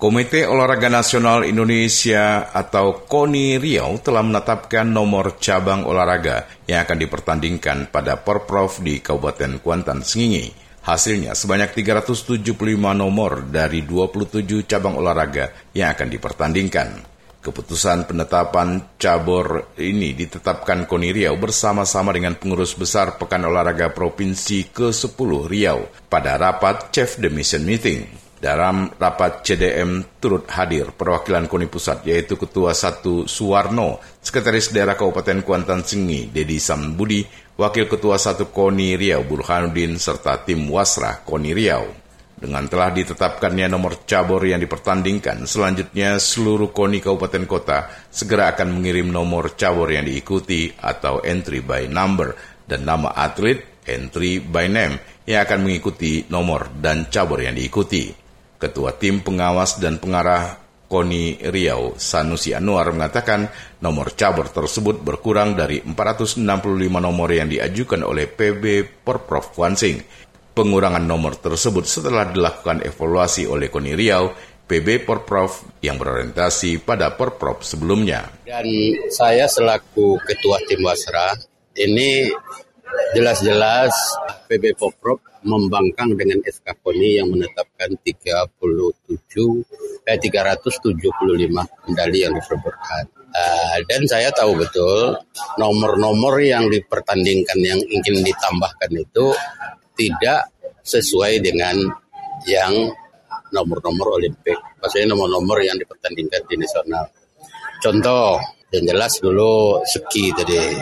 Komite Olahraga Nasional Indonesia atau KONI Riau telah menetapkan nomor cabang olahraga yang akan dipertandingkan pada Porprov di Kabupaten Kuantan Sengingi. Hasilnya sebanyak 375 nomor dari 27 cabang olahraga yang akan dipertandingkan. Keputusan penetapan cabur ini ditetapkan KONI Riau bersama-sama dengan pengurus besar Pekan Olahraga Provinsi ke-10 Riau pada rapat Chief the Mission Meeting. Dalam rapat CDM turut hadir perwakilan KONI Pusat yaitu Ketua 1 Suwarno, Sekretaris Daerah Kabupaten Kuantan Sengi, Dedi Sambudi, Wakil Ketua 1 KONI Riau Burhanuddin, serta tim Wasrah KONI Riau. Dengan telah ditetapkannya nomor cabur yang dipertandingkan, selanjutnya seluruh KONI Kabupaten Kota segera akan mengirim nomor cabur yang diikuti atau entry by number dan nama atlet entry by name yang akan mengikuti nomor dan cabur yang diikuti. Ketua Tim Pengawas dan Pengarah Koni Riau, Sanusi Anwar mengatakan nomor cabur tersebut berkurang dari 465 nomor yang diajukan oleh PB Porprov Wansing. Pengurangan nomor tersebut setelah dilakukan evaluasi oleh Koni Riau, PB Porprov yang berorientasi pada Porprov sebelumnya. Dan saya selaku Ketua Tim Wasra, ini jelas-jelas PB Porprov membangkang dengan SK KONI yang menetapkan 37 eh 375 medali yang diperebutkan. Uh, dan saya tahu betul nomor-nomor yang dipertandingkan yang ingin ditambahkan itu tidak sesuai dengan yang nomor-nomor Olimpik. Maksudnya nomor-nomor yang dipertandingkan di nasional. Contoh, yang jelas dulu ski tadi.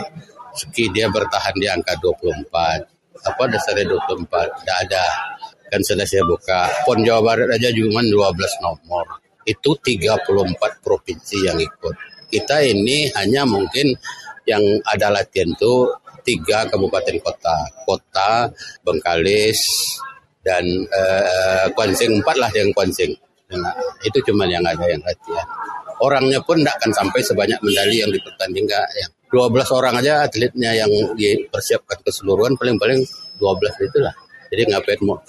Ski dia bertahan di angka 24 apa dasarnya 24 tidak ada. Kan sudah saya buka. Pon Jawa Barat aja cuma 12 nomor. Itu 34 provinsi yang ikut. Kita ini hanya mungkin yang ada latihan itu tiga kabupaten kota. Kota Bengkalis dan eh, Kuansing. Empat lah yang Kuansing. Nah, itu cuma yang ada yang latihan. Orangnya pun tidak akan sampai sebanyak medali yang dipertandingkan yang 12 orang aja atletnya yang dipersiapkan keseluruhan paling-paling 12 itulah. Jadi ngapain mau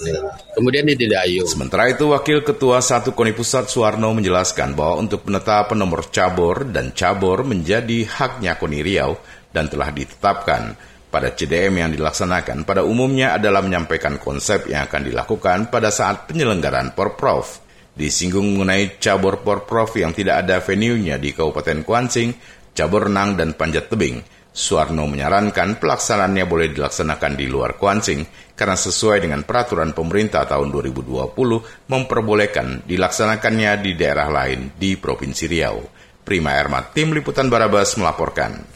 Kemudian di Didayu. Sementara itu Wakil Ketua Satu Koni Pusat Suwarno menjelaskan bahwa untuk penetapan nomor cabur dan cabur menjadi haknya Koni Riau dan telah ditetapkan pada CDM yang dilaksanakan pada umumnya adalah menyampaikan konsep yang akan dilakukan pada saat penyelenggaraan Porprov. Disinggung mengenai cabur Porprov yang tidak ada venue-nya di Kabupaten Kuansing, cabur renang dan panjat tebing. Suwarno menyarankan pelaksanaannya boleh dilaksanakan di luar Kuansing karena sesuai dengan peraturan pemerintah tahun 2020 memperbolehkan dilaksanakannya di daerah lain di Provinsi Riau. Prima Ermat, Tim Liputan Barabas melaporkan.